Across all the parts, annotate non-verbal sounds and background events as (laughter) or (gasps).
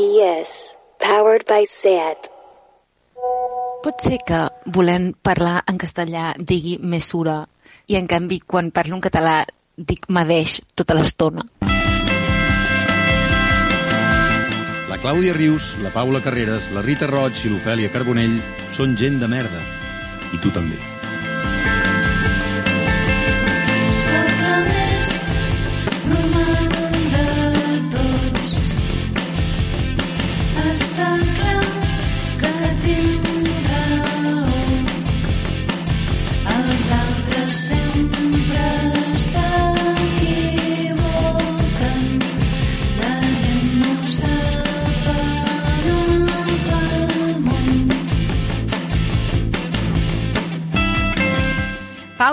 GPS, powered by SAT. Pot ser que, volent parlar en castellà, digui mesura i, en canvi, quan parlo en català, dic medeix tota l'estona. La Clàudia Rius, la Paula Carreras, la Rita Roig i l'Ofèlia Carbonell són gent de merda. I tu també.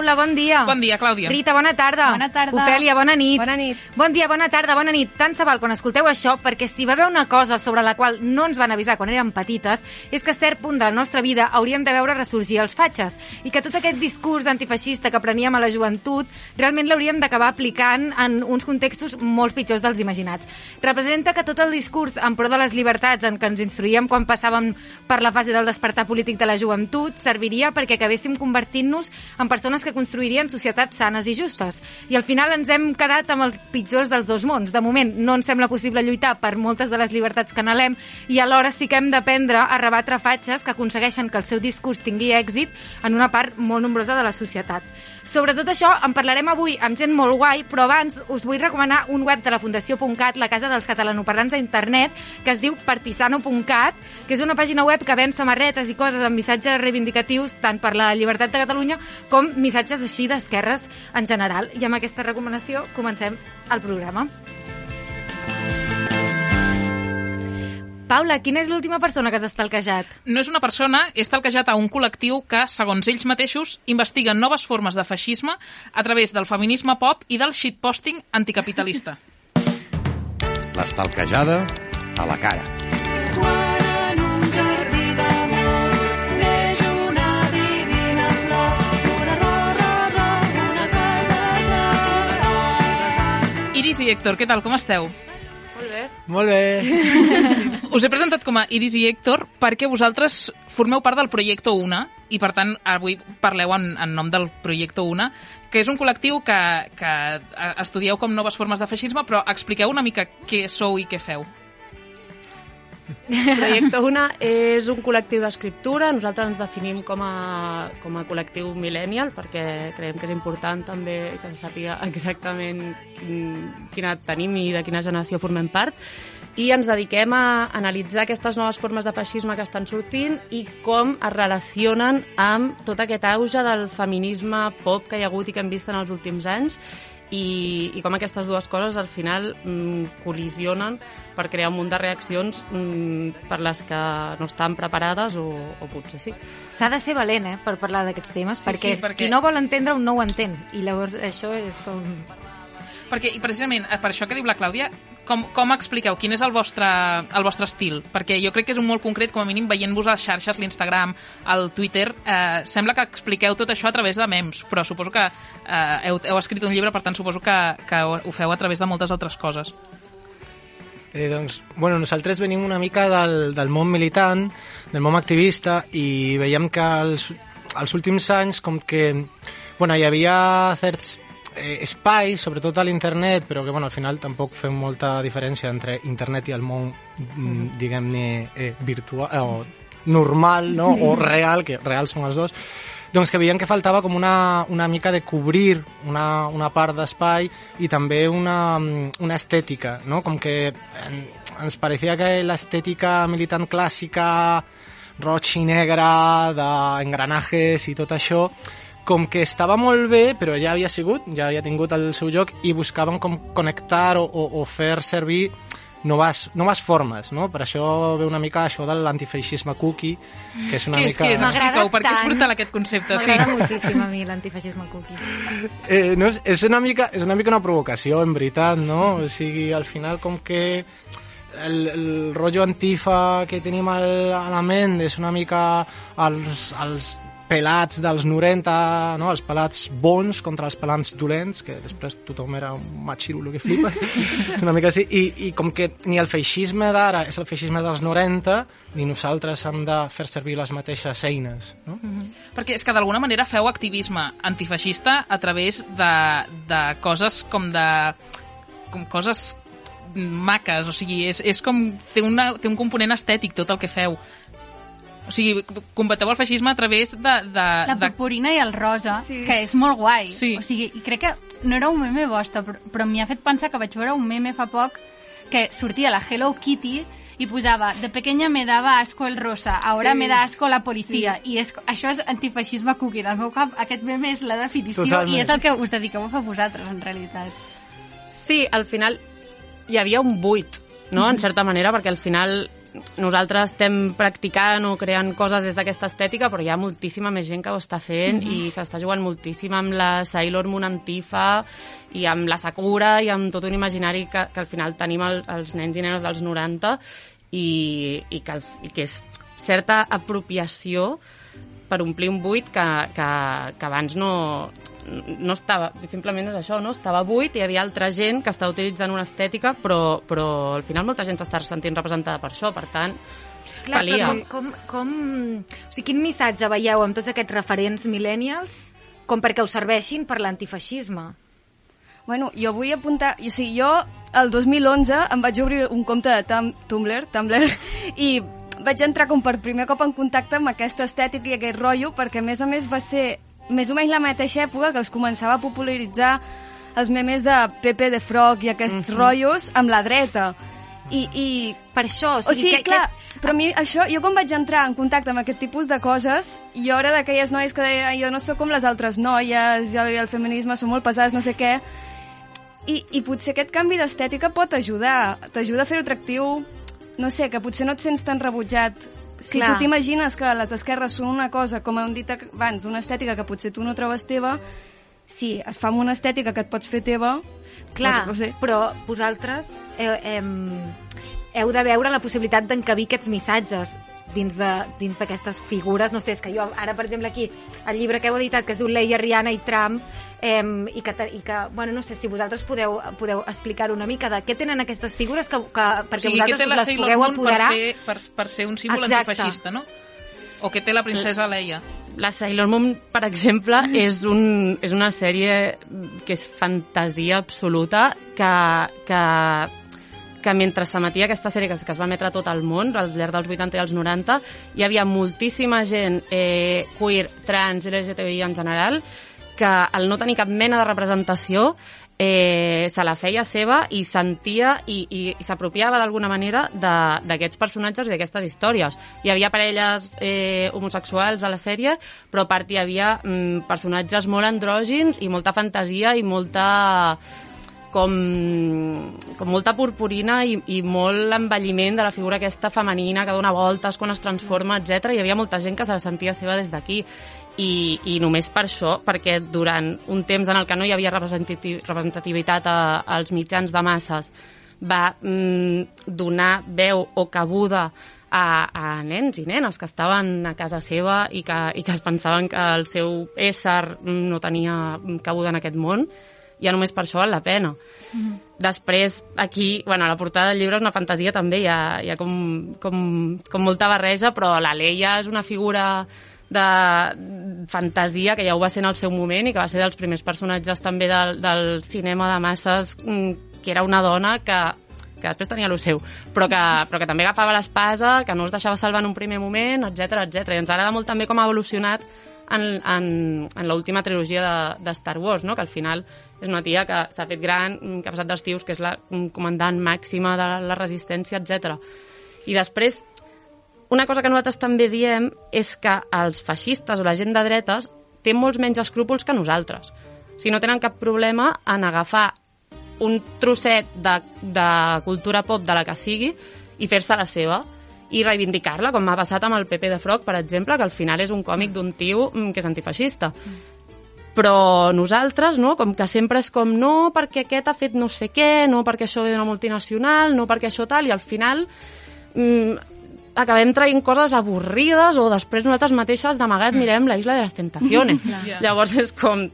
Paula, bon dia. Bon dia, Clàudia. Rita, bona tarda. Bona tarda. Ofèlia, bona nit. Bona nit. Bon dia, bona tarda, bona nit. Tant se val quan escolteu això, perquè si va haver una cosa sobre la qual no ens van avisar quan érem petites, és que a cert punt de la nostra vida hauríem de veure ressorgir els fatxes i que tot aquest discurs antifeixista que apreníem a la joventut realment l'hauríem d'acabar aplicant en uns contextos molt pitjors dels imaginats. Representa que tot el discurs en pro de les llibertats en què ens instruïem quan passàvem per la fase del despertar polític de la joventut serviria perquè acabéssim convertint-nos en persones que construirien societats sanes i justes. I al final ens hem quedat amb els pitjors dels dos mons. De moment no ens sembla possible lluitar per moltes de les llibertats que anhelem i alhora sí que hem d'aprendre a rebatre fatxes que aconsegueixen que el seu discurs tingui èxit en una part molt nombrosa de la societat. Sobre tot això en parlarem avui amb gent molt guai, però abans us vull recomanar un web de la Fundació.cat, la casa dels catalanoparlants a internet, que es diu partisano.cat, que és una pàgina web que ven samarretes i coses amb missatges reivindicatius tant per la llibertat de Catalunya com missatges així d'esquerres en general. I amb aquesta recomanació comencem el programa. Paula, quina és l'última persona que has estalquejat? No és una persona, és talquejat a un col·lectiu que, segons ells mateixos, investiguen noves formes de feixisme a través del feminisme pop i del shitposting anticapitalista. (laughs) L'estalquejada a la cara. Quan en un jardí d'amor neix una divina flor, una. Iris i Héctor, què tal, com esteu? Molt bé. (laughs) Us he presentat com a Iris i Héctor perquè vosaltres formeu part del Projecte Una i, per tant, avui parleu en, en nom del Projecte Una, que és un col·lectiu que, que eh, estudieu com noves formes de feixisme, però expliqueu una mica què sou i què feu. Projecte Una és un col·lectiu d'escriptura. Nosaltres ens definim com a, com a col·lectiu millennial perquè creiem que és important també que se sàpiga exactament mm, quina tenim i de quina generació formem part. I ens dediquem a analitzar aquestes noves formes de feixisme que estan sortint i com es relacionen amb tot aquest auge del feminisme pop que hi ha hagut i que hem vist en els últims anys i, i com aquestes dues coses al final mm, col·lisionen per crear un munt de reaccions mm, per les que no estan preparades o, o potser sí. S'ha de ser valent, eh, per parlar d'aquests temes, Sí, perquè, sí, perquè- qui no vol entendre-ho no ho entén. I llavors això és com... Perquè, i precisament, eh, per això que diu la Clàudia, com, com expliqueu? Quin és el vostre, el vostre estil? Perquè jo crec que és un molt concret, com a mínim, veient-vos a les xarxes, l'Instagram, el Twitter, eh, sembla que expliqueu tot això a través de memes, però suposo que eh, heu, heu escrit un llibre, per tant, suposo que, que ho feu a través de moltes altres coses. Eh, doncs, bueno, nosaltres venim una mica del, del món militant, del món activista, i veiem que els, els últims anys com que bueno, hi havia certs eh, espais, sobretot a l'internet, però que bueno, al final tampoc fem molta diferència entre internet i el món, mm, diguem-ne, eh, virtual, eh, o normal, no? o real, que real són els dos, doncs que veiem que faltava com una, una mica de cobrir una, una part d'espai i també una, una estètica, no? Com que en, ens parecia que l'estètica militant clàssica roig i negre, d'engranajes i tot això, com que estava molt bé, però ja havia sigut, ja havia tingut el seu lloc i buscaven com connectar o, o, o fer servir noves, noves formes, no? Per això ve una mica això de l'antifeixisme cookie, que és una Què és, mica... què és? M'agrada perquè és tant. brutal aquest concepte. Sí. M'agrada moltíssim a mi l'antifeixisme cookie. (laughs) Eh, no, és, és, una mica, és una mica una provocació, en veritat, no? O sigui, al final com que el, el rotllo antifa que tenim al, a la ment és una mica els, els pelats dels 90, no? els pelats bons contra els pelats dolents, que després tothom era un machirulo que flipes, (laughs) una mica així, i, i com que ni el feixisme d'ara és el feixisme dels 90, ni nosaltres hem de fer servir les mateixes eines. No? Perquè és que d'alguna manera feu activisme antifeixista a través de, de coses com de... com coses maques, o sigui, és, és com... Té, una, té un component estètic tot el que feu. O sigui, combateu el feixisme a través de... de, La de purpurina i el rosa, Sí. que és molt guai. Sí. O sigui, i crec que no era un meme vostre, però, però m'hi ha fet pensar que vaig veure un meme fa poc que sortia la Hello Kitty i posava, de pequeña me daba asco el rosa, ahora Sí. me da asco la policía. I és, això és antifeixisme cookie. Del meu cap, aquest meme és la definició Totalment. i és el que us dediqueu a fer vosaltres, en realitat. Sí, al final hi havia un buit, no?, en certa manera, perquè al final nosaltres estem practicant o creant coses des d'aquesta estètica, però hi ha moltíssima més gent que ho està fent i s'està jugant moltíssim amb la Sailor Moon Antifa i amb la Sakura i amb tot un imaginari que, que al final tenim el, els nens i nenes dels 90 i, i, que, i que és certa apropiació per omplir un buit que, que, que abans no, no estava, simplement és això, no? Estava buit i hi havia altra gent que estava utilitzant una estètica, però, però al final molta gent s'està sentint representada per això, per tant, Clar, però calia. com, com, com... O sigui, quin missatge veieu amb tots aquests referents millennials com perquè us serveixin per l'antifeixisme? Bueno, jo vull apuntar... O sigui, jo el 2011 em vaig obrir un compte de Tum Tumblr, Tumblr (laughs) i vaig entrar com per primer cop en contacte amb aquesta estètica i aquest rotllo perquè a més a més va ser més o menys la mateixa època que es començava a popularitzar els memes de Pepe de Frog i aquests rotllos amb la dreta. I, i Per això, o o sigui, sigui, que, clar, però a mi això, jo quan vaig entrar en contacte amb aquest tipus de coses, jo era d'aquelles noies que deia jo no sóc com les altres noies, jo i el feminisme són molt pesades, no sé què, i, i potser aquest canvi d'estètica pot ajudar, t'ajuda a fer-ho atractiu, no sé, que potser no et sents tan rebutjat. Si Clar. tu t'imagines que les esquerres són una cosa, com hem dit abans, una estètica que potser tu no trobes teva, si es fa amb una estètica que et pots fer teva, Clar, no sé. però vosaltres heu, hem, heu de veure la possibilitat d'encabir aquests missatges dins de- dins d'aquestes figures. No sé, és que jo ara, per exemple, aquí, el llibre que heu editat, que es diu Leia, Rihanna i Trump, eh, i, que, i que, bueno, no sé si vosaltres podeu, podeu explicar una mica de què tenen aquestes figures que, que perquè o sigui, vosaltres les Sailor pugueu Moon per, fer, per, per ser un símbol Exacte. antifeixista, no? O què té la princesa Leia? La Sailor Moon, per exemple, (laughs) és, un, és una sèrie que és fantasia absoluta, que, que, que mentre s'emetia aquesta sèrie que, que es va emetre a tot el món, al llarg dels 80 i els 90, hi havia moltíssima gent eh, queer, trans, LGTBI en general, que al no tenir cap mena de representació eh, se la feia seva i sentia i, i, i s'apropiava d'alguna manera d'aquests personatges i d'aquestes històries. Hi havia parelles eh, homosexuals a la sèrie, però a part hi havia mm, personatges molt andrògins i molta fantasia i molta com, com molta purpurina i, i molt envelliment de la figura aquesta femenina que dona voltes quan es transforma, etc. Hi havia molta gent que se la sentia seva des d'aquí i, i només per això, perquè durant un temps en el que no hi havia representati- representativitat a, als mitjans de masses va mm, donar veu o cabuda a, a nens i nenes que estaven a casa seva i que, i que es pensaven que el seu ésser mm, no tenia cabuda en aquest món, ja només per això val la pena. Després, aquí, bueno, a la portada del llibre és una fantasia també, hi ha, hi ha com, com, com molta barreja, però la Leia és una figura de fantasia que ja ho va ser en el seu moment i que va ser dels primers personatges també del, del cinema de masses mm, que era una dona que que després tenia el seu, però que, però que també agafava l'espasa, que no es deixava salvar en un primer moment, etc etc. I ens agrada molt també com ha evolucionat en, en, en l'última trilogia de, de Star Wars, no? que al final és una tia que s'ha fet gran, mm, que ha passat dels tios, que és la mm, comandant màxima de la resistència, etc. I després, una cosa que nosaltres també diem és que els feixistes o la gent de dretes té molts menys escrúpols que nosaltres. O sigui, no tenen cap problema en agafar un trosset de, de cultura pop de la que sigui i fer-se la seva i reivindicar-la, com m'ha passat amb el Pepe de Frog, per exemple, que al final és un còmic d'un tio mm, que és antifeixista. Però nosaltres, no, com que sempre és com no, perquè aquest ha fet no sé què, no perquè això ve d'una multinacional, no perquè això tal, i al final mm, acabem traient coses avorrides o després nosaltres mateixes d'amagat mm. mirem la Isla de les Tentaciones. Ja. Llavors és com,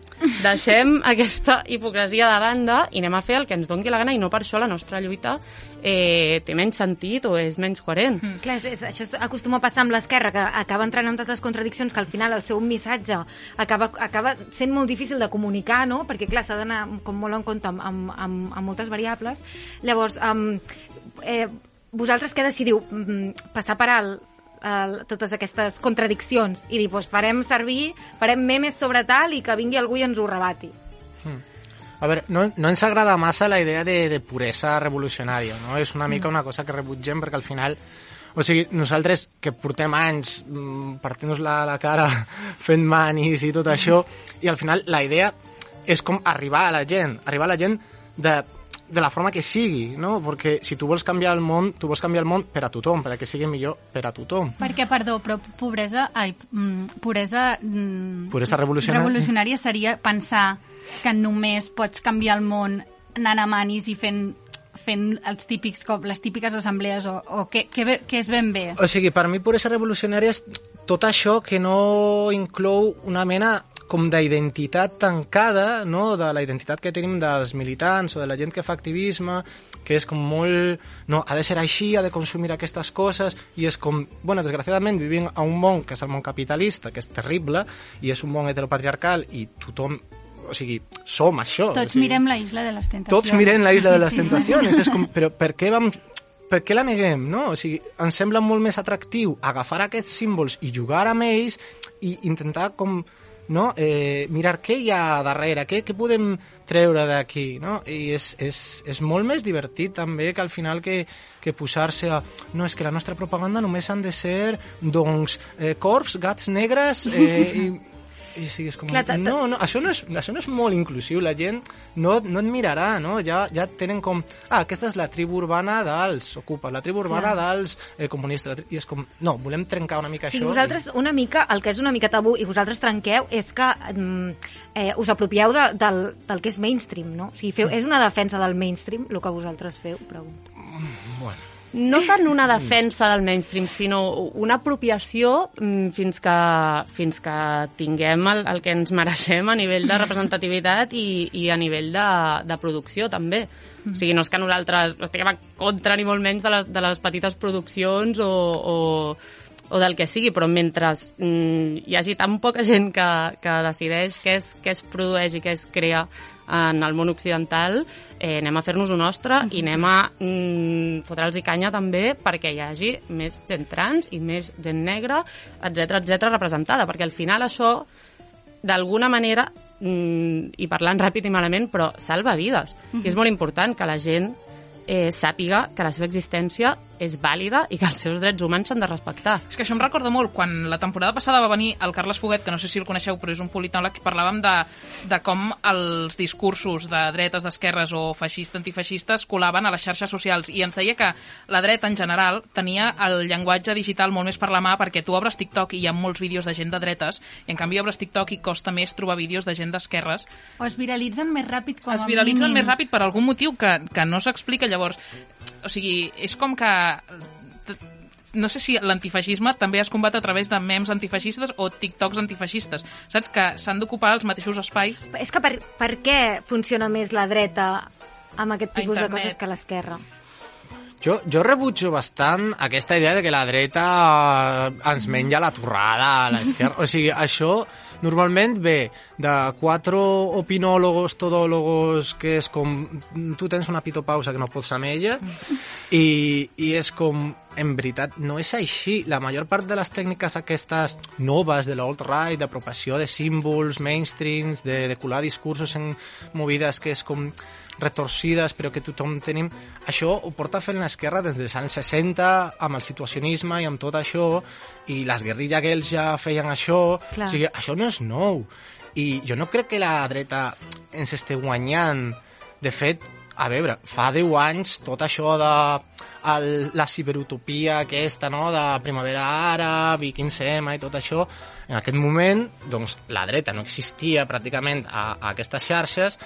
deixem aquesta hipocresia de banda i anem a fer el que ens doni la gana i no per això la nostra lluita eh, té menys sentit o és menys coherent. Mm. Clar, és, és, això acostuma a passar amb l'esquerra, que acaba entrant en tantes contradiccions que al final el seu missatge acaba, acaba sent molt difícil de comunicar, no? perquè clar, s'ha d'anar com molt en compte amb, amb, amb, amb moltes variables. Llavors, um, eh, vosaltres què decidiu? Mm, Passar per alt el, totes aquestes contradiccions i dir, doncs farem servir, farem memes sobre tal i que vingui algú i ens ho rebati. A veure, no, no ens agrada massa la idea de, de puresa revolucionària, no? És una mica una cosa que rebutgem perquè al final... O sigui, nosaltres que portem anys mm, partint-nos la, la cara (laughs) fent manis i tot això, i al final la idea és com arribar a la gent, arribar a la gent de, de la forma que sigui, no? Perquè si tu vols canviar el món, tu vols canviar el món per a tothom, per a que sigui millor per a tothom. Perquè, perdó, però pobresa... Ai, mm, puresa... Mm, Puresa revolucionària. revolucionària seria pensar que només pots canviar el món anant a manis i fent fent els típics, com les típiques assemblees o, o què, què, què és ben bé? O sigui, per mi puresa revolucionària és tot això que no inclou una mena com d'identitat tancada, no? de la identitat que tenim dels militants o de la gent que fa activisme, que és com molt... No, ha de ser així, ha de consumir aquestes coses, i és com... Bueno, desgraciadament vivim a un món que és el món capitalista, que és terrible, i és un món heteropatriarcal, i tothom... O sigui, som això. o Tots sigui, mirem la Isla de les Tentacions. tots mirem la Isla de les. Tentaciones. És com, però per què vam per què la neguem, no? O sigui, ens sembla molt més atractiu agafar aquests símbols i jugar amb ells i intentar com no? eh, mirar què hi ha darrere, què, què podem treure d'aquí, no? I és, és, és molt més divertit també que al final que, que posar-se a... No, és que la nostra propaganda només han de ser, doncs, eh, corps, gats negres eh, i, i sí, és com... Clar, ta- ta- no, no, això no, és, això no és molt inclusiu, la gent no, no et mirarà, no? Ja, ja tenen com... Ah, aquesta és la tribu urbana dels Ocupa, la tribu urbana Clar. dels eh, comunistes, i és com... No, volem trencar una mica sigui, això. vosaltres, una mica, el que és una mica tabú i vosaltres trenqueu és que mm, eh, us apropieu de, del, del que és mainstream, no? O sigui, feu, és una defensa del mainstream, el que vosaltres feu, pregunto. I, bueno, no tant una defensa del mainstream, sinó una apropiació mm, fins que, fins que tinguem el, el que ens mereixem a nivell de representativitat i, i a nivell de, de producció, també. O sigui, no és que nosaltres estiguem en contra ni molt menys de les, de les petites produccions o, o, o del que sigui, però mentre mm, hi hagi tan poca gent que, que decideix què es, què es produeix i què es crea en el món occidental, eh, anem a fer-nos-ho nostre i anem a mm, fotre'ls i canya també perquè hi hagi més gent trans i més gent negra, etc etc representada, perquè al final això d'alguna manera mm, i parlant ràpid i malament, però salva vides. I és molt important que la gent eh, sàpiga que la seva existència és vàlida i que els seus drets humans s'han de respectar. És que això em recorda molt quan la temporada passada va venir el Carles Foguet, que no sé si el coneixeu, però és un politòleg, que parlàvem de, de com els discursos de dretes, d'esquerres o feixistes, antifeixistes colaven a les xarxes socials i ens deia que la dreta en general tenia el llenguatge digital molt més per la mà perquè tu obres TikTok i hi ha molts vídeos de gent de dretes i en canvi obres TikTok i costa més trobar vídeos de gent d'esquerres O es viralitzen més ràpid com es viralitzen mínim. més ràpid per algun motiu que, que no s'explica llavors. O sigui, és com que no sé si l'antifeixisme també es combat a través de memes antifeixistes o TikToks antifeixistes. Saps que s'han d'ocupar els mateixos espais? És que per, per què funciona més la dreta amb aquest tipus de coses que l'esquerra? Jo, jo rebutjo bastant aquesta idea de que la dreta eh, ens menja la torrada a l'esquerra. O sigui, això normalment ve de quatre opinòlogos, todòlogos, que és com... Tu tens una pitopausa que no pots amb ella, i, i és com... En veritat, no és així. La major part de les tècniques aquestes noves de l'alt-right, d'apropiació de símbols, mainstreams, de, de colar discursos en movides que és com retorcides però que tothom tenim, això ho porta fent l'esquerra des dels anys 60 amb el situacionisme i amb tot això i les guerrilla girls ja feien això Clar. o sigui, això no és nou i jo no crec que la dreta ens esté guanyant de fet, a veure, fa 10 anys tot això de el, la ciberutopia aquesta, no?, de primavera àrab i 15M i tot això, en aquest moment, doncs, la dreta no existia pràcticament a, a aquestes xarxes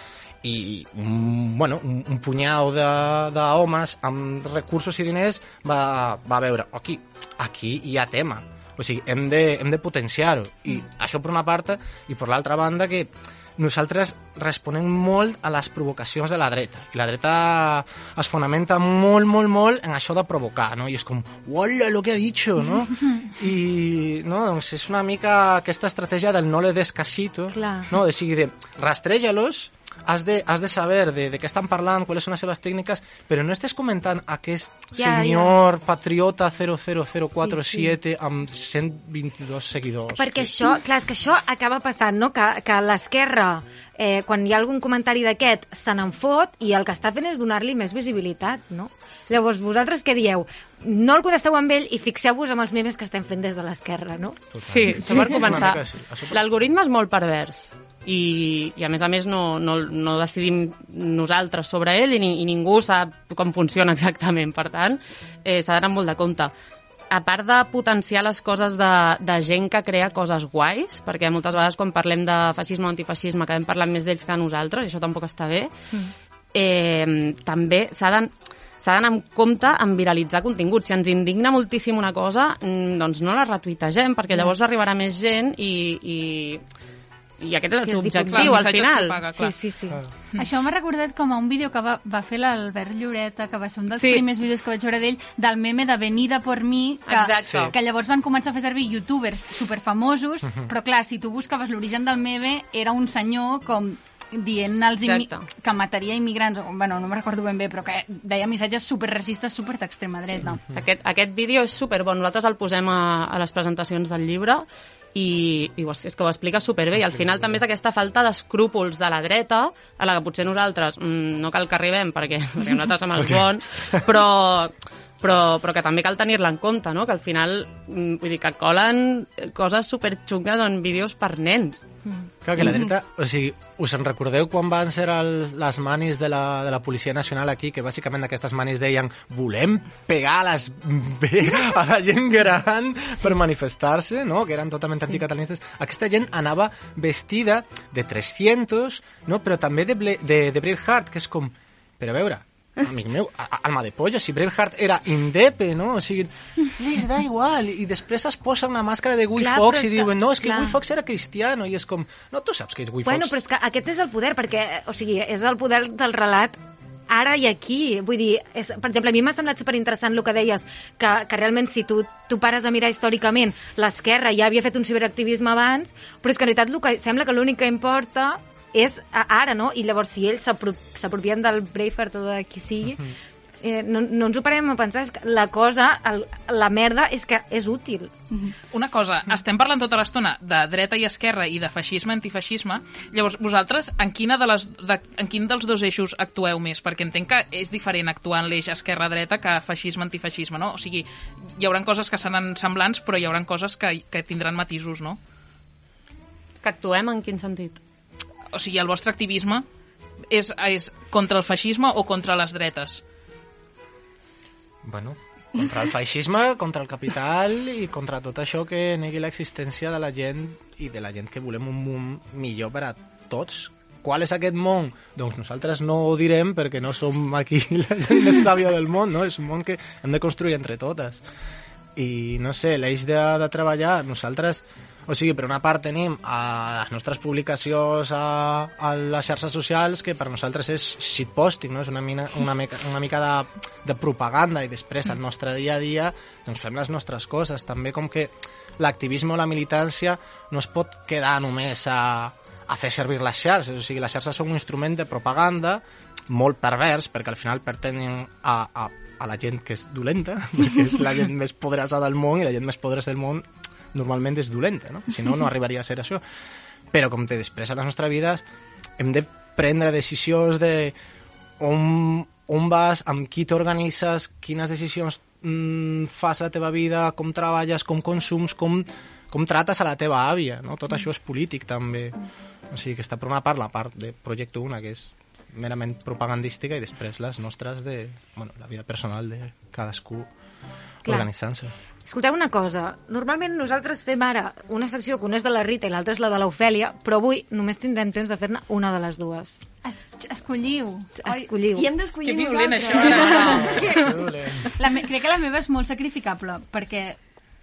i bueno, un, un punyau de- d'homes amb recursos i diners va, va veure, aquí, aquí hi ha tema. O sigui, hem de, hem de potenciar-ho. I això per una part, i per l'altra banda que nosaltres responem molt a les provocacions de la dreta. I la dreta es fonamenta molt, molt, molt en això de provocar, no? I és com, uala, lo que ha dicho, no? (laughs) I, no, doncs és una mica aquesta estratègia del no le des casito, Clar. no? De sigui de rastreja-los, has de, has de saber de, de què estan parlant, quales són les seves tècniques, però no estés comentant aquest Ja, senyor patriota 00047 amb 122 seguidors. Perquè això, clar, és que això acaba passant, no? Que, que l'esquerra, eh, quan hi ha algun comentari d'aquest, se n'en fot i el que està fent és donar-li més visibilitat, no? Llavors, vosaltres què dieu? No el contesteu amb ell i fixeu-vos amb els memes que estem fent des de l'esquerra, no? Sí, això per començar. sí. L'algoritme és molt pervers i, i a més a més no, no, no decidim nosaltres sobre ell i, ni, i ningú sap com funciona exactament. Per tant, eh, s'ha d'anar molt de compte. A part de potenciar les coses de, de gent que crea coses guais, perquè moltes vegades quan parlem de feixisme o antifeixisme acabem parlant més d'ells que nosaltres, i això tampoc està bé, eh, també s'ha de s'ha d'anar amb compte en viralitzar contingut. Si ens indigna moltíssim una cosa, mm, doncs no la retuitegem, perquè llavors arribarà més gent i, i, i aquest és el Que seu objectiu, al final. clar. Sí, sí, sí. Això m'ha recordat com a un vídeo que va, va fer l'Albert Lloreta, que va ser un dels Sí. sí. primers vídeos que vaig veure d'ell, del meme de Venida por mi, que, Exacte. Sí. que llavors van començar a fer servir youtubers superfamosos, però clar, si tu buscaves l'origen del meme, era un senyor com dient als que mataria immigrants, o, bueno, no me'n recordo ben bé, però que deia missatges superracistes, super d'extrema dreta. Aquest, aquest vídeo és superbon, nosaltres el posem a, a les presentacions del llibre i, i és que ho explica superbé i al final també és aquesta falta d'escrúpols de la dreta a la que potser nosaltres mm, no cal que arribem perquè, perquè nosaltres som els (laughs) bons però, però, però que també cal tenir-la en compte no? que al final mm, vull dir que colen coses superxungues en vídeos per nens Clar que la dreta, o sigui, us en recordeu quan van ser el, les manis de la, de la Policia Nacional aquí, que bàsicament aquestes manis deien volem pegar a, les, (laughs) a la gent gran per manifestar-se, no? que eren totalment anticatalanistes. Aquesta gent anava vestida de 300, no? però també de, Ble de, de Braveheart, que és com, però a veure, amic meu, alma de polla, si Braveheart era indepe, no? O sigui, les da igual. I després es posa una màscara de Guy Clar, però i diuen, no, és que clar. Guy Fawkes era cristiano, i és com, no, tu saps que és Guy Bueno, Fawkes. però és que aquest és el poder, perquè, o sigui, és el poder del relat ara i aquí. Vull dir, és, per exemple, a mi m'ha semblat superinteressant el que deies, que, que realment si tu, tu pares a mirar històricament, l'esquerra ja havia fet un ciberactivisme abans, però és que en realitat que, sembla que l'únic que importa és ara, no? I llavors si ells s'apro- s'apropien del Braveheart o de qui sigui, eh, no, no ens ho parem a pensar, és que la cosa, el, la merda és que és útil. Una cosa, estem parlant tota l'estona de dreta i esquerra i de feixisme, antifeixisme. Llavors, vosaltres, en, quina de les, de, en quin dels dos eixos actueu més? Perquè entenc que és diferent actuar en l'eix esquerra-dreta que feixisme-antifeixisme, no? O sigui, hi haurà coses que seran semblants, però hi haurà coses que, que tindran matisos, no? que actuem en quin sentit? O sigui, el vostre activisme és, és contra el feixisme o contra les dretes? Bueno, contra el feixisme, contra el capital i contra tot això que negui l'existència de la gent i de la gent que volem un món millor per a tots. Qual és aquest món? Doncs nosaltres no ho direm perquè no som aquí (laughs) la gent més sàvia del món, no? És un món que hem de construir entre totes. I, no sé, l'eix de, de treballar, nosaltres... O sigui, per una part tenim a les nostres publicacions a, a les xarxes socials que per nosaltres és shitposting, no? és una, mina, una, mica, una mica de, de propaganda i després al nostre dia a dia doncs fem les nostres coses. També com que l'activisme o la militància no es pot quedar només a, a fer servir les xarxes, o sigui, les xarxes són un instrument de propaganda molt pervers perquè al final pertanyen a, a, a la gent que és dolenta, (laughs) perquè és la gent més poderosa del món i la gent més poderosa del món normalment és dolenta, no? Si no, no arribaria a ser això. Però com que després a les nostres vides hem de prendre decisions de on, on vas, amb qui t'organitzes, quines decisions mm, fas a la teva vida, com treballes, com consums, com, com trates a la teva àvia, no? Tot això és polític també. O sigui que està per una part la part de Projecte Una, que és merament propagandística, i després les nostres de, bueno, la vida personal de cadascú organitzant-se. Escolteu una cosa, normalment nosaltres fem ara una secció que una és de la Rita i l'altra és la de l'Ofèlia, però avui només tindrem temps de fer-ne una de les dues. Es, escolliu. Escolliu. I hem d'escollir Que violent, nosaltres. això, (laughs) La me, crec que la meva és molt sacrificable, perquè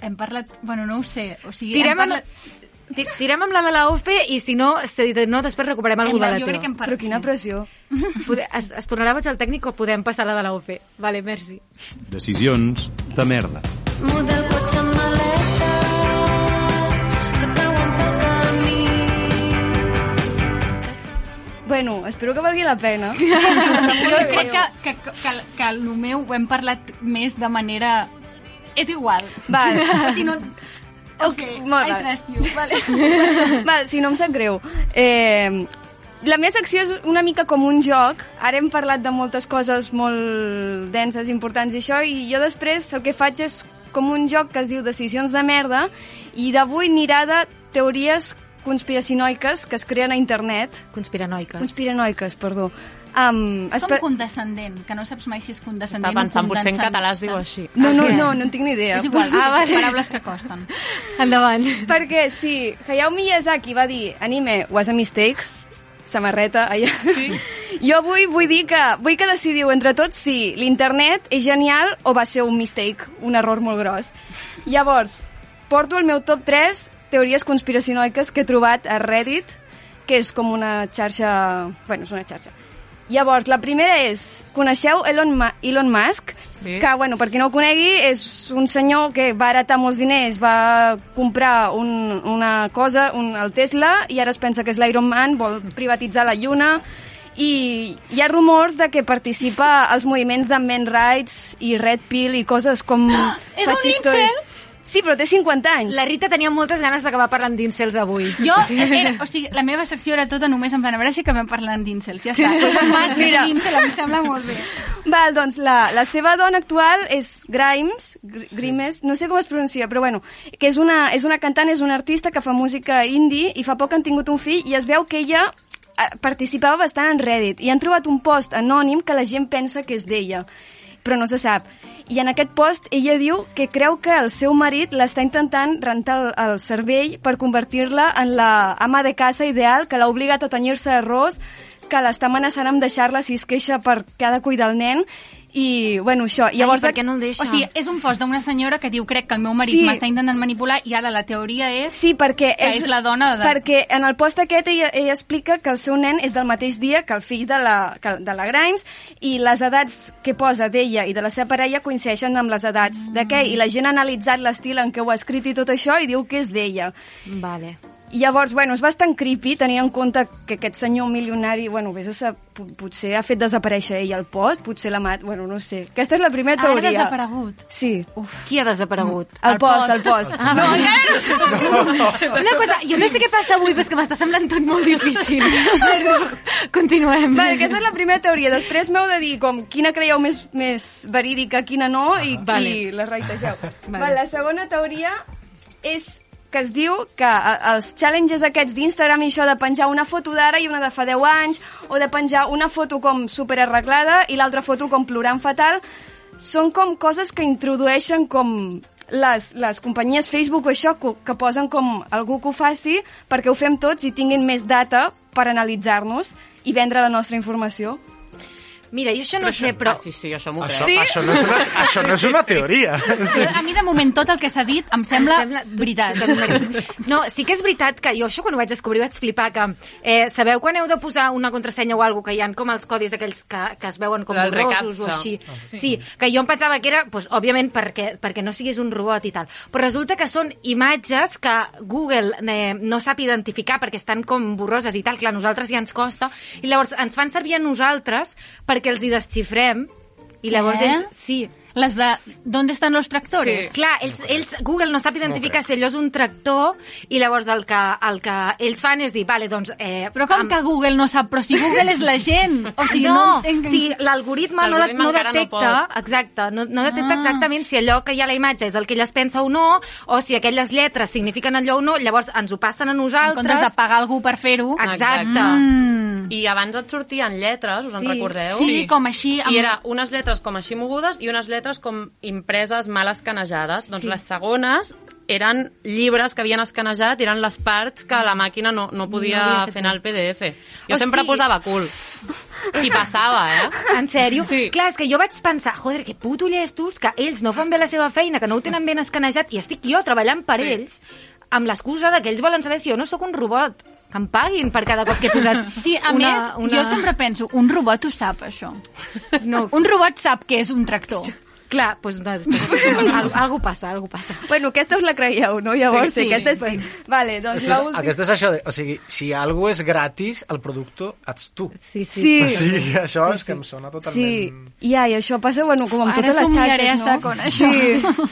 hem parlat... Bueno, no ho sé. O sigui, Tirem hem amb, parlat... ti- tirem amb la de la OFE i si no, si no després recuperem algú de la teva. Però quina pressió. (laughs) Pode- Es, es tornarà boig el tècnic o podem passar la de la OFE? Vale, merci. Decisions de merda. Bueno, espero que valgui la pena. (laughs) jo crec que, que, que, que, el meu ho hem parlat més de manera... És igual. Val. Si no... Ok, molt I trust you. Vale. (laughs) Val, si no em sap greu. Eh, la meva secció és una mica com un joc. Ara hem parlat de moltes coses molt denses, importants i això, i jo després el que faig és com un joc que es diu Decisions de merda, i d'avui anirà de teories conspiracinoiques que es creen a internet. Conspiranoiques. Conspiranoiques, perdó. Um, És com condescendent, que no saps mai si és condescendent Està pensant, o potser en català es diu així. No, no, què? no, no en tinc ni idea. És igual, Ah, ah, vale. paraules que costen. Endavant. Perquè sí, Hayao Miyazaki va dir anime was a mistake, samarreta, allà. Sí. (laughs) Jo avui vull dir que vull que decidiu entre tots si l'internet és genial o va ser un mistake, un error molt gros. Llavors, porto el meu top 3 teories conspiracionoiques que he trobat a Reddit, que és com una xarxa... Bueno, és una xarxa. Llavors, la primera és, coneixeu Elon, Ma Elon Musk? Sí. Que, bueno, per qui no ho conegui, és un senyor que va heretar molts diners, va comprar un, una cosa, un, el Tesla, i ara es pensa que és l'Iron Man, vol privatitzar la Lluna, i hi ha rumors de que participa als moviments de Men Rights i Red Pill i coses com... (gasps) és un incel? Sí, però té 50 anys. La Rita tenia moltes ganes d'acabar parlant d'incels avui. Jo, era, o sigui, la meva secció era tota només en plan, a veure si acabem parlant d'incels, ja està. (laughs) Mas que Mira. incel, a mi em sembla molt bé. Val, doncs la, la seva dona actual és Grimes, Gr Grimes, no sé com es pronuncia, però bueno, que és una, és una cantant, és una artista que fa música indie i fa poc han tingut un fill i es veu que ella eh, participava bastant en Reddit i han trobat un post anònim que la gent pensa que és d'ella, però no se sap. I en aquest post ella diu que creu que el seu marit l'està intentant rentar el, el cervell per convertir-la en la ama de casa ideal que l'ha obligat a tenyir-se arròs, que l'està amenaçant amb deixar-la si es queixa per que ha de cuidar el nen i, bueno, això. Llavors, Ai, per què no el deixa? O sigui, és un post d'una senyora que diu crec que el meu marit Sí. m'està intentant manipular i ara la teoria és... Sí, perquè Que és la dona de- Perquè en el post aquest ella, ella explica que el seu nen és del mateix dia que el fill de la, que, de la Grimes i les edats que posa d'ella i de la seva parella coincideixen amb les edats d'aquell i la gent ha analitzat l'estil en què ho ha escrit i tot això i diu que és d'ella. Vale. I llavors, bueno, és bastant creepy tenint en compte que aquest senyor milionari, bueno, vés a po- potser ha fet desaparèixer ell el post, potser l'ha mat, bueno, no sé. Aquesta és la primera Ara teoria. ha desaparegut. Sí. Uf, qui ha desaparegut? El, El post, post. el post. Ah, no, encara (laughs) Una cosa, jo no sé què passa avui, però és que m'està semblant tot molt difícil. (laughs) Perdó. Continuem. Vale, aquesta és la primera teoria. Després m'heu de dir com quina creieu més, més verídica, quina no, i, Vale. i la reiteigeu. Vale. Vale. la segona teoria és que es diu que a- els challenges aquests d'Instagram i això de penjar una foto d'ara i una de fa 10 anys, o de penjar una foto com super arreglada i l'altra foto com plorant fatal, són com coses que introdueixen com les, les companyies Facebook o això que, que posen com algú que ho faci perquè ho fem tots i tinguin més data per analitzar-nos i vendre la nostra informació. Mira, jo això no sé, però... Ah, sí, sí, això m'ho Això, crec. Sí? això, no és una, això no és una teoria. Sí. A mi, de moment, tot el que s'ha dit em sembla, Sembla veritat. No, sí que és veritat que jo això quan ho vaig descobrir vaig flipar que eh, sabeu quan heu de posar una contrasenya o alguna que hi ha com els codis aquells que, que es veuen com borrosos o així. sí. sí, que jo em pensava que era, doncs, òbviament, perquè, perquè no siguis un robot i tal. Però resulta que són imatges que Google eh, no sap identificar perquè estan com borroses i tal. Clar, a nosaltres ja ens costa. I llavors ens fan servir a nosaltres perquè els hi desxifrem i llavors Què? ells... Sí, Les de ¿Dónde están los tractores? Sí. Clar, ells, ells, Google no sap identificar si allò és un tractor i llavors el que, el que ells fan és dir, vale, doncs... Eh, Però com que Google no sap? Però si Google és la gent! O sigui, no, no, entenc... o sigui, l'algoritme no, no no detecta, pot. exacte, no, no detecta Ah. exactament si allò que hi ha a la imatge és el que ell es pensa o no, o si aquelles lletres signifiquen allò o no, llavors ens ho passen a en nosaltres. comptes de pagar algú per fer-ho... Exacte. Mm. I abans et sortien lletres, us en Sí. recordeu? Sí, com així... I era unes lletres com així mogudes i unes lletres lletres com impreses mal escanejades. Doncs Sí. les segones eren llibres que havien escanejat i eren les parts que la màquina no, no No podia fet fer anar al PDF. Jo O sempre sigui- posava cul. I passava, eh? En sèrio? Sí. Clar, és que jo vaig pensar, joder, que puto llestos, que ells no fan bé la seva feina, que no ho tenen ben escanejat, i estic jo treballant per Sí. ells, amb l'excusa de que ells volen saber si jo no sóc un robot. Que em paguin per cada cop que he posat (laughs) Sí, a una, més, una... jo sempre penso, un robot ho sap, això. No, Un robot sap què és un tractor. (laughs) clar, doncs, doncs (laughs) algú, algú passa, algú passa. Bueno, aquesta us la creieu, no? Llavors, Sí, sí, sí. aquesta sí. Vale, doncs Aquesta és, l'última... aquesta és això de... O sigui, si algú és gratis, el producte ets tu. Sí, sí. Sí. O sigui, això és que em sona Sí, totalment... ja, i això passa, bueno, com amb Ara totes les somiaré xarxes, a no? saco en això.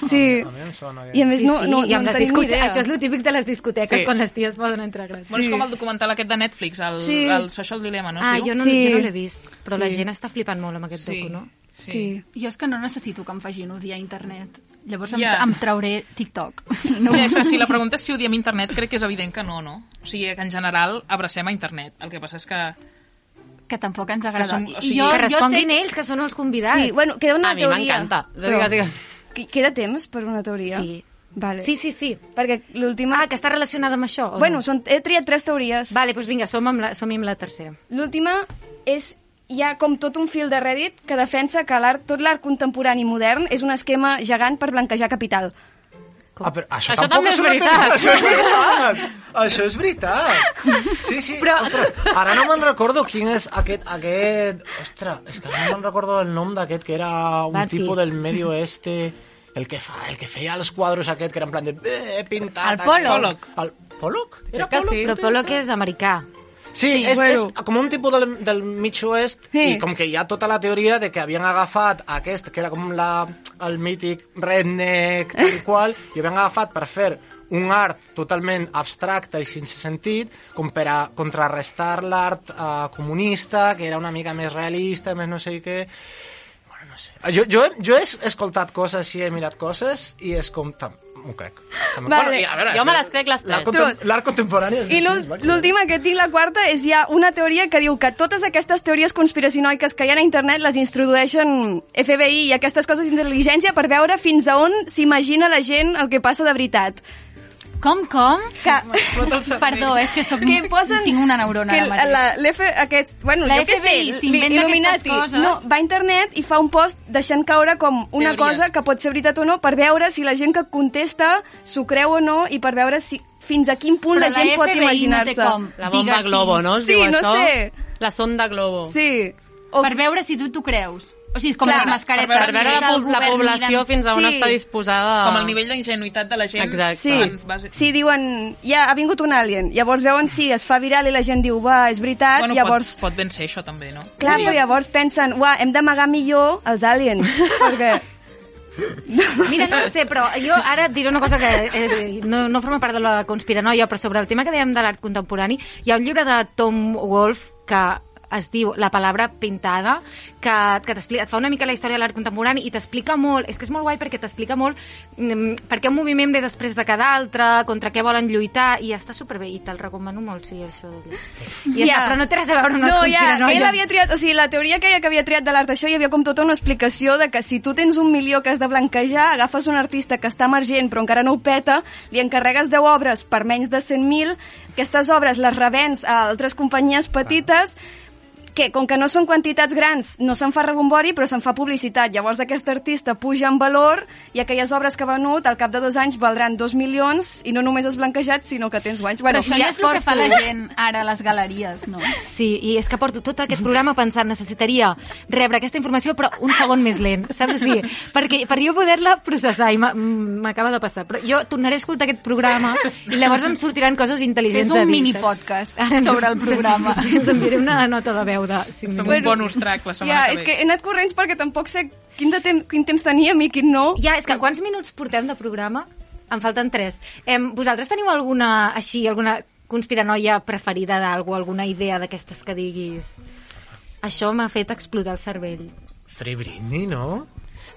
Sí, sí. A mi em sona que... I a més Sí, no, sí, no, i no amb en tenim idea. Això és el típic de les discoteques, Sí. quan les ties poden entrar gratis. Bueno, és com el documental aquest de Netflix, el, Sí. el Social Dilemma, no? Ah, jo no, Sí. jo no l'he vist, però la Sí. gent està flipant molt amb aquest Sí. docu, no? Sí. Jo és que no necessito que em facin odiar internet. Llavors em, Ja. em trauré TikTok. (laughs) No. Mira, és que si la pregunta és si odiem internet, crec que és evident que no, no? O sigui, que en general abracem a internet. El que passa és que... Que tampoc ens agrada. som- o sigui, jo, que jo responguin sé... ells, que són els convidats. Sí, bueno, queda una A mi teoria. m'encanta. Però- Digues, digues. Que- Queda temps per una teoria? Sí. Vale. Sí, sí, sí. Perquè l'última... Ah, que està relacionada amb això? Bueno, no? són, he triat tres teories. Vale, doncs vinga, som amb la, som amb la tercera. L'última és hi ha com tot un fil de Reddit que defensa que l'art, tot l'art contemporani modern és un esquema gegant per blanquejar capital. Ah, però això, Això tampoc també és una veritat. Això és veritat. això és veritat. Sí, sí. Però- Ostres, ara no me'n recordo quin és aquest... aquest... Ostres, és que no me'n recordo el nom d'aquest, que era un Banfi. tipus del medio oeste... El que, fa, el que feia els quadros aquest, que era en plan de... Eh, pintat... El Pollock. Pollock. El Pollock? Era Pollock? sí. Però Pollock és americà. Sí, Sí, és, bueno. és com un tipus del, del mig oest Sí. i com que hi ha tota la teoria de que havien agafat aquest, que era com la, el mític redneck tal i (laughs) qual, i havien agafat per fer un art totalment abstracte i sense sentit, com per a contrarrestar l'art eh, comunista, que era una mica més realista, més no sé què... Bueno, no sé. Jo, jo, he- jo he escoltat coses i he mirat coses i és com... tam- M'ho crec. Vale. i a veure, Jo me les crec les tres. l'art contemporani és I l'última que tinc, la quarta, és ja una teoria que diu que totes aquestes teories conspiracionoiques que hi ha a internet les introdueixen FBI i aquestes coses d'intel·ligència per veure fins a on s'imagina la gent el que passa de veritat. Com, com? Que, Perdó, és que soc... que posen... tinc una neurona que ara mateix. la, aquest, bueno, La jo què sé, aquestes coses. no, va a internet i fa un post deixant caure com una Teories. cosa que pot ser veritat o no per veure si la gent que contesta s'ho creu o no i per veure si fins a quin punt Però la gent la pot no imaginar-se. com. La bomba Digue globo, no? Es Sí, diu no això? sé. La sonda globo. Sí. O, Per veure si tu t'ho creus. O sigui, com Clar, les mascaretes. per Per veure la, la població mira- fins a on Sí. està disposada... Com el nivell d'ingenuïtat de la gent. Exacte. Sí, en base- sí, diuen, ja ha vingut un alien. Llavors veuen si es fa viral i la gent diu, va, és veritat. Bueno, llavors, pot, pot ben ser això també, no? clar, però llavors pensen, uah, hem d'amagar millor els aliens. perquè (laughs) Mira, no sé, però jo ara et diré una cosa que eh, no, no forma part de la conspiranoia, però sobre el tema que dèiem de l'art contemporani, hi ha un llibre de Tom Wolfe que es diu La palabra pintada, que, que et fa una mica la història de l'art contemporani i t'explica molt, és que és molt guai perquè t'explica molt mm, per què un moviment ve després de cada altre, contra què volen lluitar, i està superbé, i te'l recomano molt, sí, això. I ja, està, però no té res a veure amb les no, ja, ell havia triat, o sigui, la teoria que ella que havia triat de l'art això hi havia com tota una explicació de que si tu tens un milió que has de blanquejar, agafes un artista que està emergent però encara no ho peta, li encarregues 10 obres per menys de 100.000, aquestes obres les revens a altres companyies petites, que com que no són quantitats grans no se'n fa rebombori però se'n fa publicitat llavors aquest artista puja en valor i aquelles obres que ha venut al cap de dos anys valdran dos milions i no només has blanquejat sinó que tens guanys Però bueno, això ja és el que fa la gent ara a les galeries, no? Sí, i és que porto tot aquest programa pensant necessitaria rebre aquesta informació però un segon més lent, saps? O sigui, perquè, per jo poder-la processar i m'acaba de passar. Però jo tornaré a escoltar aquest programa i llavors em sortiran coses intel·ligents És un mini podcast sobre el programa. (laughs) Ens enviaré una nota de veu de 5 Fem un bonus track la setmana ja, que és ve. que he anat corrents perquè tampoc sé quin, de tem quin temps teníem i quin no Ja, és que quants minuts portem de programa? Em falten 3. Em, vosaltres teniu alguna, així, alguna conspiranoia preferida d'algú, alguna idea d'aquestes que diguis... Això m'ha fet explotar el cervell. Free Britney, no?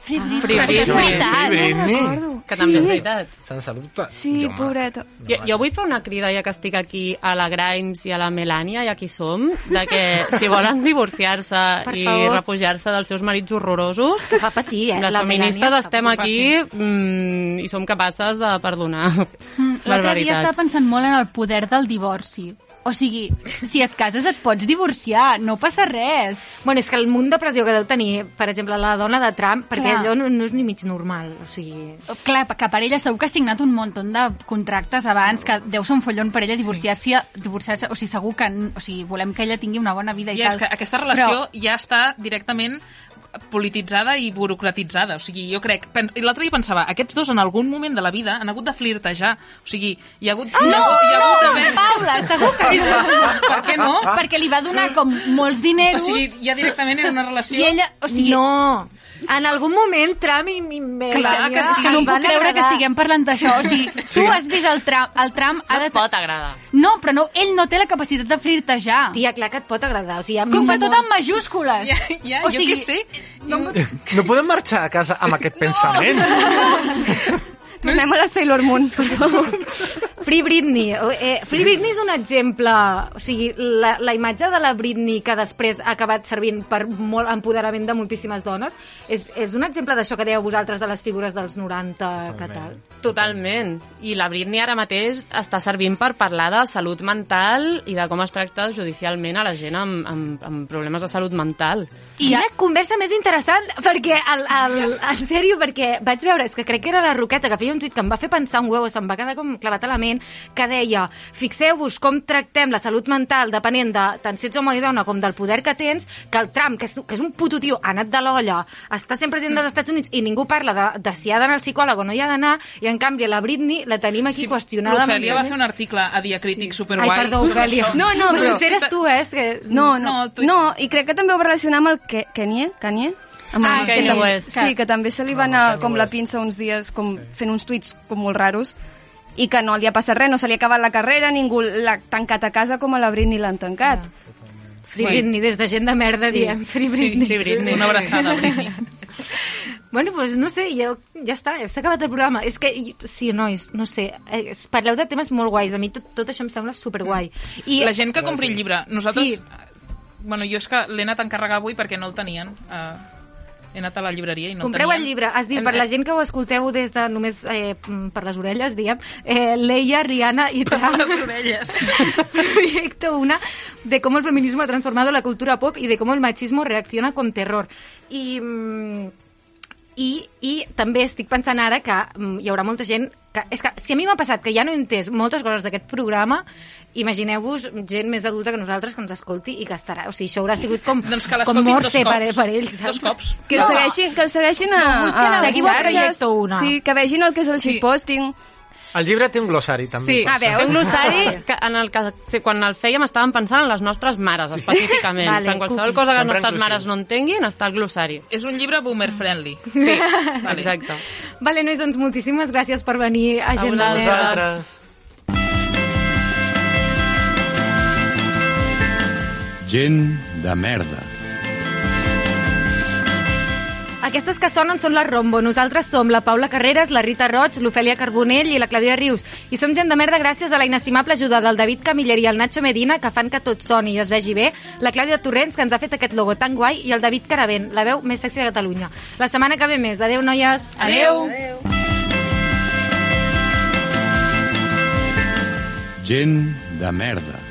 Free Britney. Free Això és Britney. veritat. Free Britney. que també Sí. és veritat. Sense dubte. Sí, Jo, pobreta. Jo, jo vull fer una crida, ja que estic aquí, a la Grimes i a la Melania, i aquí som, de que (laughs) si volen divorciar-se i refugiar-se dels seus marits horrorosos, Que fa patir, eh? les La feministes Melania estem aquí mm, i som capaces de perdonar Mm, L'altre dia estava pensant molt en el poder del divorci. O sigui, si et cases et pots divorciar, no passa res. Bueno, és que el munt de pressió que deu tenir, per exemple, la dona de Trump, perquè Clar. allò no, no és ni mig normal, o sigui... Clar, que per ella segur que ha signat un munt de contractes abans, que deu ser un follon per ella divorciar-se, divorciar o sigui, segur que o sigui, volem que ella tingui una bona vida i I tal. és que aquesta relació ja està directament polititzada i burocratitzada. O sigui, jo crec... i L'altre dia pensava, aquests dos en algun moment de la vida han hagut de flirtejar. O sigui, hi ha hagut... Ah, hi ha, hagut- hi ha hagut no, d'haver- Paula, segur que no. Per què no? Perquè li va donar com molts O diners sigui, ja directament era una relació... i ella... O sigui, no! En algun moment Trump i, i Clar que sí. que no em puc creure que estiguem parlant d'això. O sigui, (laughs) tu has vist el Trump, el Trump ha No de... et pot agradar. No, però no, ell no té la capacitat de flirtejar. Tia, clar que et pot agradar. O sigui, a Si ho mi fa no- tot en majúscules. Ja, ja O jo sigui, què sé. No, No podem marxar a casa amb aquest pensament. (laughs) Tornem a la Sailor Moon, per favor. Free Britney. Eh, Free Britney és un exemple... O sigui, la, la imatge de la Britney que després ha acabat servint per molt empoderament de moltíssimes dones és, és un exemple d'això que dèieu vosaltres de les figures dels 90 que tal. Totalment. I la Britney ara mateix està servint per parlar de salut mental i de com es tracta judicialment a la gent amb, amb, amb problemes de salut mental. I Quina conversa més interessant, perquè, el, el, en sèrio, perquè vaig veure, és que crec que era la Roqueta que feia un tuit que em va fer pensar un huevo, se'm va quedar com clavat a la ment, que deia, fixeu-vos com tractem la salut mental depenent de tant si ets home i dona com del poder que tens, que el Trump, que és, que és un puto tio, ha anat de l'olla, està sent president dels Estats Units i ningú parla de, de si ha d'anar al psicòleg o no hi ha d'anar, i en canvi la Britney la tenim aquí sí, qüestionada. L'Ofèlia va fer un article a Diacrític sí. superguai. Ai, perdó, Ofèlia. No, no, però- potser eres tu, eh? És que... No, no, No, tu- no, i crec que també ho va relacionar amb el Ke Kanye, Kanye? Amb Ah, Kanye West. Sí, que també se li va No, anar com la pinça uns dies com fent uns tuits com molt raros i que no li ha passat res, no se li ha acabat la carrera, ningú l'ha tancat a casa com a la Britney l'han tancat. Free Britney, des de gent de merda Sí. diem Free Britney. Sí, Britney. Una abraçada, Britney. (laughs) Bueno, doncs no sé, ja, ja està, ja està acabat el programa. És que, sí, nois, no sé, eh, parleu de temes molt guais. A mi tot, tot això em sembla superguai. I La gent que compri el llibre, nosaltres... Sí. Bueno, jo és que l'he anat a encarregar avui perquè no el tenien. Uh, he anat a la llibreria i no compreu el el llibre. Has dit, Hem- per la gent que ho escolteu des de només eh, per les orelles, diguem, eh, Leia, Rihanna y Trump. les orelles. (laughs) Proyecto una de cómo el feminismo ha transformado la cultura pop y de cómo el machismo reacciona con terror. I, mm, i, i també estic pensant ara que mm, hi haurà molta gent que, és que si a mi m'ha passat que ja no he entès moltes coses d'aquest programa imagineu-vos gent més adulta que nosaltres que ens escolti i que estarà, o sigui, això haurà sigut com, Doncs que com morse per, cops. per ells Dos cops. Que el segueixin, que el segueixin a, No, a a Seguiu a xarxes. Proyecto Una. Sí, que vegin el que és el Sí. shitposting. El llibre té un glossari, també. Sí, a això. veure, un glossari que en el que sí, quan el fèiem estàvem pensant en les nostres mares, específicament. Vale, Vale, en qualsevol cosa que les nostres mares no entenguin, està el glossari. És un llibre boomer friendly. Sí, Vale. exacte. Vale, nois, doncs moltíssimes gràcies per venir a, Gent de. Vosaltres. Gent de merda. Aquestes que sonen són la Rombo. Nosaltres som la Paula Carreras, la Rita Roig, l'Ofèlia Carbonell i la Clàudia Rius. I som gent de merda gràcies a la inestimable ajuda del David Camiller i el Nacho Medina, que fan que tot soni i es vegi bé, la Clàudia Torrents, que ens ha fet aquest logo tan guai, i el David Caravent, la veu més sexy de Catalunya. La setmana que ve més. Adeu, noies. Adeu. Gent de merda.